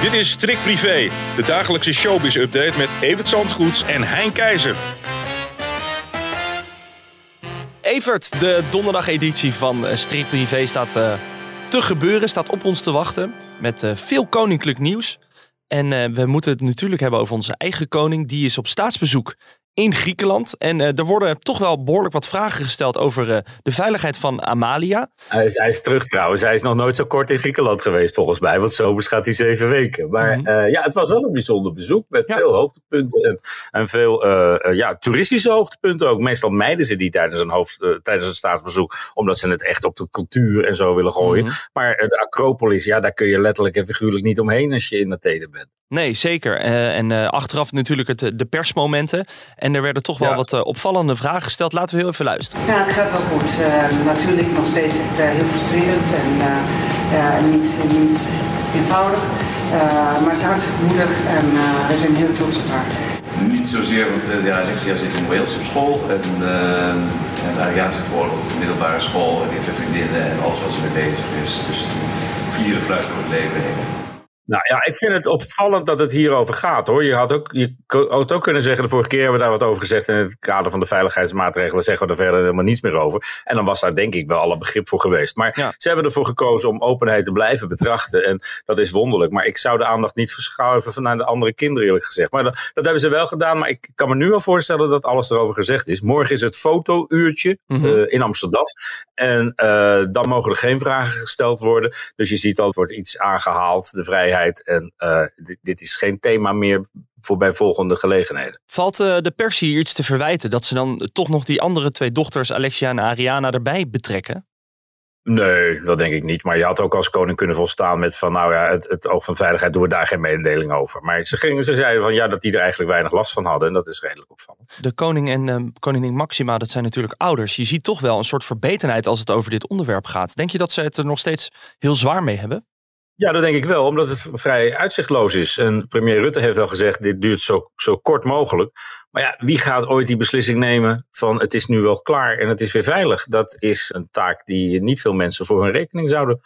Dit is Strik Privé, de dagelijkse showbiz-update met Evert Zandgoeds en Hein Keizer. Evert, de donderdageditie van eh, Strik Privé staat uh, te gebeuren, staat op ons te wachten met uh, veel koninklijk nieuws. En we moeten het natuurlijk hebben over onze eigen koning. Die is op staatsbezoek in Griekenland. En uh, er worden toch wel behoorlijk wat vragen gesteld over uh, de veiligheid van Amalia. Hij is, hij is, terug trouwens. Hij is nog nooit zo kort in Griekenland geweest volgens mij. Want zomers gaat hij zeven weken. Maar mm -hmm. uh, ja, het was wel een bijzonder bezoek. Met ja. veel hoogtepunten. En, en veel ja, toeristische hoogtepunten ook. Meestal mijden ze die tijdens een, hoofd, tijdens een staatsbezoek. Omdat ze het echt op de cultuur en zo willen gooien. Mm -hmm. Maar de Acropolis, ja, daar kun je letterlijk en figuurlijk niet omheen als je in Athene bent. Nee, zeker. en achteraf natuurlijk het, de persmomenten. En er werden toch wel ja. wat uh, opvallende vragen gesteld. Laten we heel even luisteren. Ja, het gaat wel goed. Uh, natuurlijk nog steeds echt, uh, heel frustrerend en niet, niet eenvoudig. maar ze is hartstikke moedig en we zijn heel trots op haar. Niet zozeer, want ja, Alexia zit in Wales op school en, en Ariaan zit gewoon op de middelbare school en heeft vriendinnen en alles wat ze mee bezig is. Dus vieren fluit door het leven heen. Nou ja, ik vind het opvallend dat het hierover gaat hoor. Je had ook, je had ook kunnen zeggen, de vorige keer hebben we daar wat over gezegd. In het kader van de veiligheidsmaatregelen zeggen we er verder helemaal niets meer over. En dan was daar denk ik wel alle begrip voor geweest. Maar ja. ze hebben ervoor gekozen om openheid te blijven betrachten. En dat is wonderlijk. Maar ik zou de aandacht niet verschuiven naar de andere kinderen eerlijk gezegd. Maar dat, dat hebben ze wel gedaan. Maar ik kan me nu al voorstellen dat alles erover gezegd is. Morgen is het fotouurtje mm -hmm. uh, in Amsterdam. En uh, dan mogen er geen vragen gesteld worden. Dus je ziet al, het wordt iets aangehaald. De vrijheid en uh, dit, dit, is geen thema meer voor bijvolgende gelegenheden. Valt uh, de pers hier iets te verwijten dat ze dan toch nog die andere twee dochters, Alexia en Ariana, erbij betrekken? Nee, dat denk ik niet. Maar je had ook als koning kunnen volstaan met van nou ja, het, het oog van veiligheid doen we daar geen mededeling over. Maar ze, gingen, ze zeiden van ja, dat die er eigenlijk weinig last van hadden. En dat is redelijk opvallend. De koning en uh, koningin Maxima, dat zijn natuurlijk ouders. Je ziet toch wel een soort verbetenheid als het over dit onderwerp gaat. Denk je dat ze het er nog steeds heel zwaar mee hebben? Ja, dat denk ik wel, omdat het vrij uitzichtloos is. En premier Rutte heeft wel gezegd, dit duurt zo, zo kort mogelijk. Maar ja, wie gaat ooit die beslissing nemen van het is nu wel klaar en het is weer veilig? Dat is een taak die niet veel mensen voor hun rekening zouden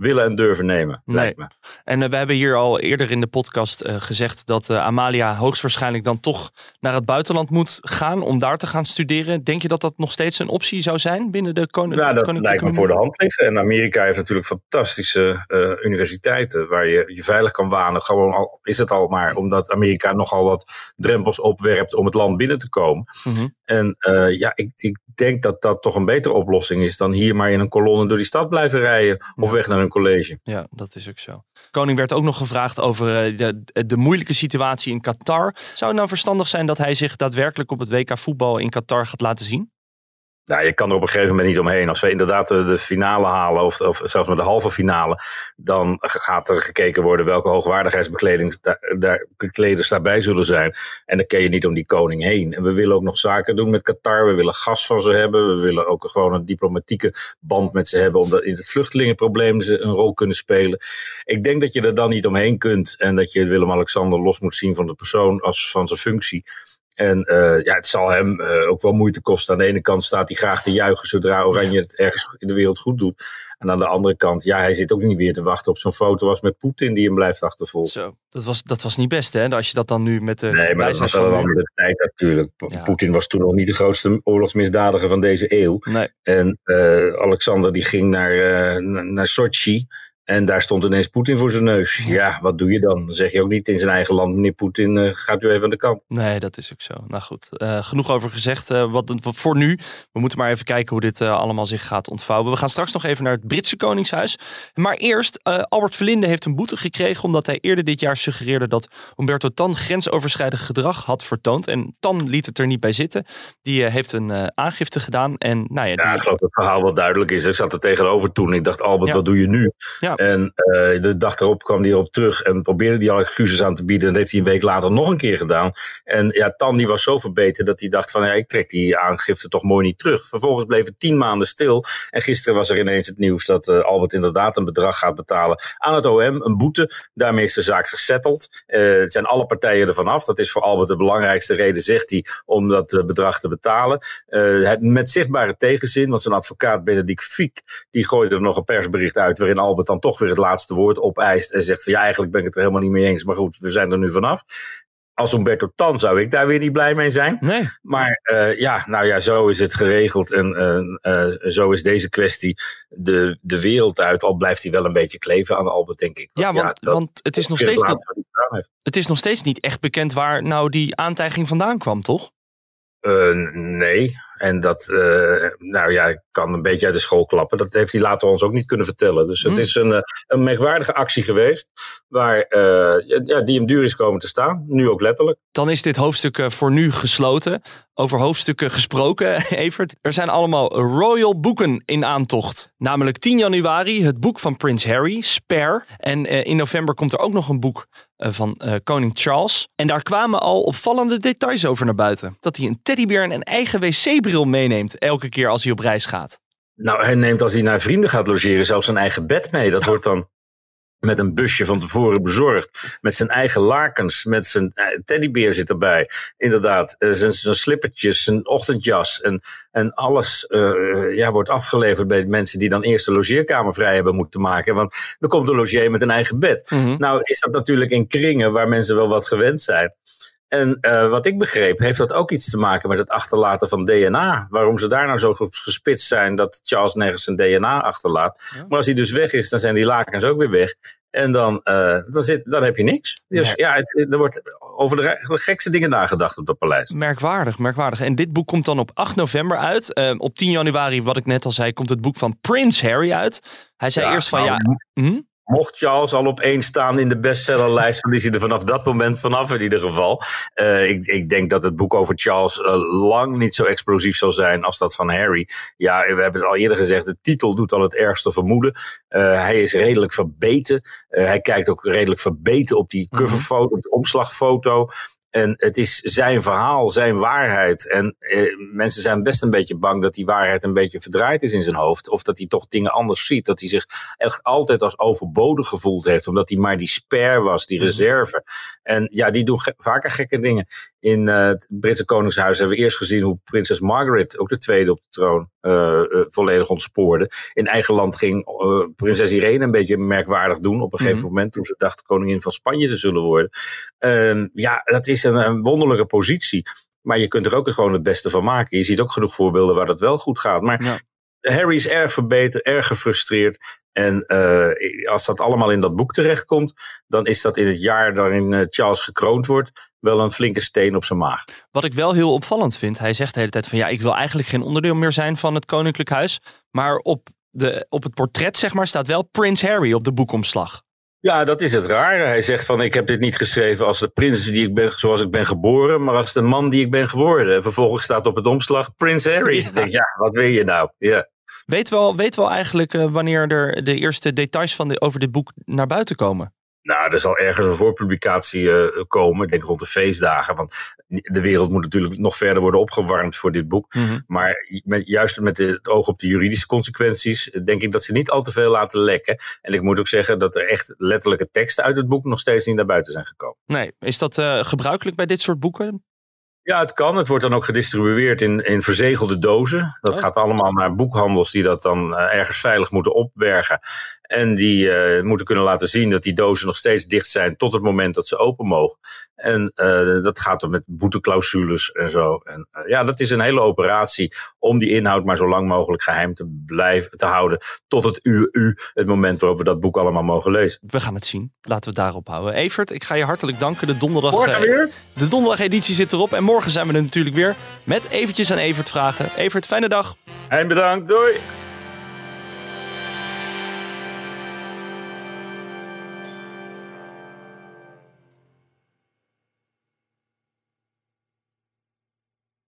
willen en durven nemen, nee. lijkt me. En uh, we hebben hier al eerder in de podcast uh, gezegd dat uh, Amalia hoogstwaarschijnlijk dan toch naar het buitenland moet gaan om daar te gaan studeren. Denk je dat dat nog steeds een optie zou zijn binnen de koning? Ja, dat lijkt me voor de hand liggen. En Amerika heeft natuurlijk fantastische universiteiten waar je je veilig kan wanen. Gewoon al is het al maar omdat Amerika nogal wat drempels opwerpt om het land binnen te komen. Mm -hmm. En ja, ik, ik denk dat dat toch een betere oplossing is dan hier maar in een kolonne door die stad blijven rijden op weg naar een college. Ja, dat is ook zo. Koning werd ook nog gevraagd over de, de moeilijke situatie in Qatar. Zou het nou verstandig zijn dat hij zich daadwerkelijk op het WK voetbal in Qatar gaat laten zien? Nou, je kan er op een gegeven moment niet omheen. Als we inderdaad de finale halen, of, of zelfs met de halve finale, dan gaat er gekeken worden welke hoogwaardigheidsbekleding daar, daarbij zullen zijn. En dan kun je niet om die koning heen. En we willen ook nog zaken doen met Qatar. We willen gas van ze hebben. We willen ook gewoon een diplomatieke band met ze hebben, omdat in het vluchtelingenprobleem ze een rol kunnen spelen. Ik denk dat je er dan niet omheen kunt en dat je Willem-Alexander los moet zien van de persoon als van zijn functie. En uh, ja, het zal hem uh, ook wel moeite kosten. Aan de ene kant staat hij graag te juichen zodra Oranje het ergens in de wereld goed doet. En aan de andere kant, ja, hij zit ook niet weer te wachten op zo'n foto als met Poetin die hem blijft achtervolgen. Zo, dat was, dat was niet best hè, als je dat dan nu met de... Nee, maar dat was wel een andere tijd natuurlijk. Ja. Poetin was toen nog niet de grootste oorlogsmisdadiger van deze eeuw. Nee. En uh, Alexander die ging naar, naar Sochi. En daar stond ineens Poetin voor zijn neus. Ja. wat doe je dan? Dan zeg je ook niet in zijn eigen land, meneer Poetin, uh, gaat u even aan de kant. Nee, dat is ook zo. Nou goed, uh, genoeg over gezegd. Uh, wat, wat, voor nu. We moeten maar even kijken hoe dit allemaal zich gaat ontvouwen. We gaan straks nog even naar het Britse Koningshuis. Maar eerst, Albert Verlinde heeft een boete gekregen omdat hij eerder dit jaar suggereerde dat Humberto Tan grensoverschrijdend gedrag had vertoond. En Tan liet het er niet bij zitten. Die heeft een aangifte gedaan. En, nou ja, ik geloof dat het verhaal wel duidelijk is. Ik zat er tegenover toen. Ik dacht, Albert, ja. wat doe je nu? Ja. En uh, de dag erop kwam hij erop terug en probeerde die al excuses aan te bieden. En dat heeft hij een week later nog een keer gedaan. En ja, Tan die was zo verbeterd dat hij dacht van ja, ik trek die aangifte toch mooi niet terug. Vervolgens bleef het tien maanden stil. En gisteren was er ineens het nieuws dat uh, Albert inderdaad een bedrag gaat betalen aan het OM. Een boete. Daarmee is de zaak gesetteld. Uh, het zijn alle partijen ervan af. Dat is voor Albert de belangrijkste reden, zegt hij, om dat bedrag te betalen. met zichtbare tegenzin, want zijn advocaat Benedict Fiek, die gooide er nog een persbericht uit waarin Albert dan dan toch weer het laatste woord opeist en zegt van ja, eigenlijk ben ik het er helemaal niet mee eens, maar goed, we zijn er nu vanaf als Umberto Tan zou ik daar weer niet blij mee zijn. Nee. Maar uh, ja, nou ja, zo is het geregeld. En uh, uh, zo is deze kwestie de, de wereld uit. Al blijft hij wel een beetje kleven aan Albert, denk ik. Want, ja, want, ja, want het, is nog steeds niet, het is nog steeds niet echt bekend waar nou die aantijging vandaan kwam, toch? nee. En dat, uh, nou ja, ik kan een beetje uit de school klappen. Dat heeft hij later ons ook niet kunnen vertellen. Dus het hm. is een, een merkwaardige actie geweest. Waar, uh, ja, die hem duur is komen te staan. Nu ook letterlijk. Dan is dit hoofdstuk voor nu gesloten. Over hoofdstukken gesproken, Evert. Er zijn allemaal royal boeken in aantocht. Namelijk 10 januari het boek van Prins Harry, Spare. En in november komt er ook nog een boek van koning Charles. En daar kwamen al opvallende details over naar buiten. Dat hij een teddybeer en een eigen wc-bril meeneemt elke keer als hij op reis gaat. Nou, hij neemt als hij naar vrienden gaat logeren zelfs zijn eigen bed mee. Dat wordt dan met een busje van tevoren bezorgd. Met zijn eigen lakens, met zijn eh, teddybeer zit erbij. Inderdaad, uh, zijn, zijn slippertjes, zijn ochtendjas en, en alles uh, ja, wordt afgeleverd bij mensen die dan eerst de logeerkamer vrij hebben moeten maken. Want er komt een logier met een eigen bed. Mm -hmm. Nou is dat natuurlijk in kringen waar mensen wel wat gewend zijn. En uh, wat ik begreep, heeft dat ook iets te maken met het achterlaten van DNA. Waarom ze daar nou zo gespitst zijn dat Charles nergens zijn DNA achterlaat. Ja. Maar als hij dus weg is, dan zijn die lakens ook weer weg. En dan, uh, dan, zit, dan heb je niks. Dus ja, het, er wordt over de, gekste dingen nagedacht op dat paleis. Merkwaardig, merkwaardig. En dit boek komt dan op 8 november uit. Uh, op 10 januari, wat ik net al zei, komt het boek van Prince Harry uit. Hij zei ja, eerst van nou, ja. Hm? Mocht Charles al op één staan in de bestsellerlijst, dan is hij er vanaf dat moment vanaf in ieder geval. Uh, ik, ik, denk dat het boek over Charles uh, lang niet zo explosief zal zijn als dat van Harry. Ja, we hebben het al eerder gezegd, de titel doet al het ergste vermoeden. Uh, hij is redelijk verbeten. hij kijkt ook redelijk verbeten op die coverfoto, op de omslagfoto. En het is zijn verhaal, zijn waarheid. En eh, mensen zijn best een beetje bang dat die waarheid een beetje verdraaid is in zijn hoofd. Of dat hij toch dingen anders ziet. Dat hij zich echt altijd als overbodig gevoeld heeft. Omdat hij maar die spare was, die reserve. En ja, die doen ge vaker gekke dingen. In uh, het Britse Koningshuis hebben we eerst gezien hoe prinses Margaret, ook de tweede op de troon, uh, uh, volledig ontspoorde. In eigen land ging prinses Irene een beetje merkwaardig doen. Op een gegeven moment toen ze dacht koningin van Spanje te zullen worden. Ehm, ja, dat is een, een wonderlijke positie. Maar je kunt er ook gewoon het beste van maken. Je ziet ook genoeg voorbeelden waar dat wel goed gaat. Maar ja. Harry is erg verbeterd, erg gefrustreerd. En uh, als dat allemaal in dat boek terechtkomt, dan is dat in het jaar waarin uh, Charles gekroond wordt, wel een flinke steen op zijn maag. Wat ik wel heel opvallend vind, hij zegt de hele tijd van ja, ik wil eigenlijk geen onderdeel meer zijn van het Koninklijk Huis. Maar op, de, op het portret, zeg maar, staat wel Prins Harry op de boekomslag. Ja, dat is het rare. Hij zegt van ik heb dit niet geschreven als de prins die ik ben, zoals ik ben geboren, maar als de man die ik ben geworden. En vervolgens staat op het omslag Prins Harry. Ja. Ik denk, ja, wat wil je nou? Ja. Weet wel, weet wel eigenlijk uh, wanneer er de eerste details van de, over dit boek naar buiten komen? Nou, er zal ergens een voorpublicatie uh, komen, ik denk rond de feestdagen. Want de wereld moet natuurlijk nog verder worden opgewarmd voor dit boek. Mm -hmm. Maar met, juist met het oog op de juridische consequenties, denk ik dat ze niet al te veel laten lekken. En ik moet ook zeggen dat er echt letterlijke teksten uit het boek nog steeds niet naar buiten zijn gekomen. Nee, is dat uh, gebruikelijk bij dit soort boeken? Ja, het kan. Het wordt dan ook gedistribueerd in, in verzegelde dozen. Dat oh. gaat allemaal naar boekhandels die dat dan uh, ergens veilig moeten opbergen. En die uh, moeten kunnen laten zien dat die dozen nog steeds dicht zijn tot het moment dat ze open mogen. En uh, dat gaat dan met boeteclausules en zo. En uh, ja, dat is een hele operatie om die inhoud maar zo lang mogelijk geheim te blijven te houden. Tot het UU, het moment waarop we dat boek allemaal mogen lezen. We gaan het zien. Laten we het daarop houden. Evert, ik ga je hartelijk danken. De donderdag, morgen weer? De donderdag editie zit erop. En morgen zijn we er natuurlijk weer met eventjes aan Evert vragen. Evert, fijne dag. En bedankt. Doei.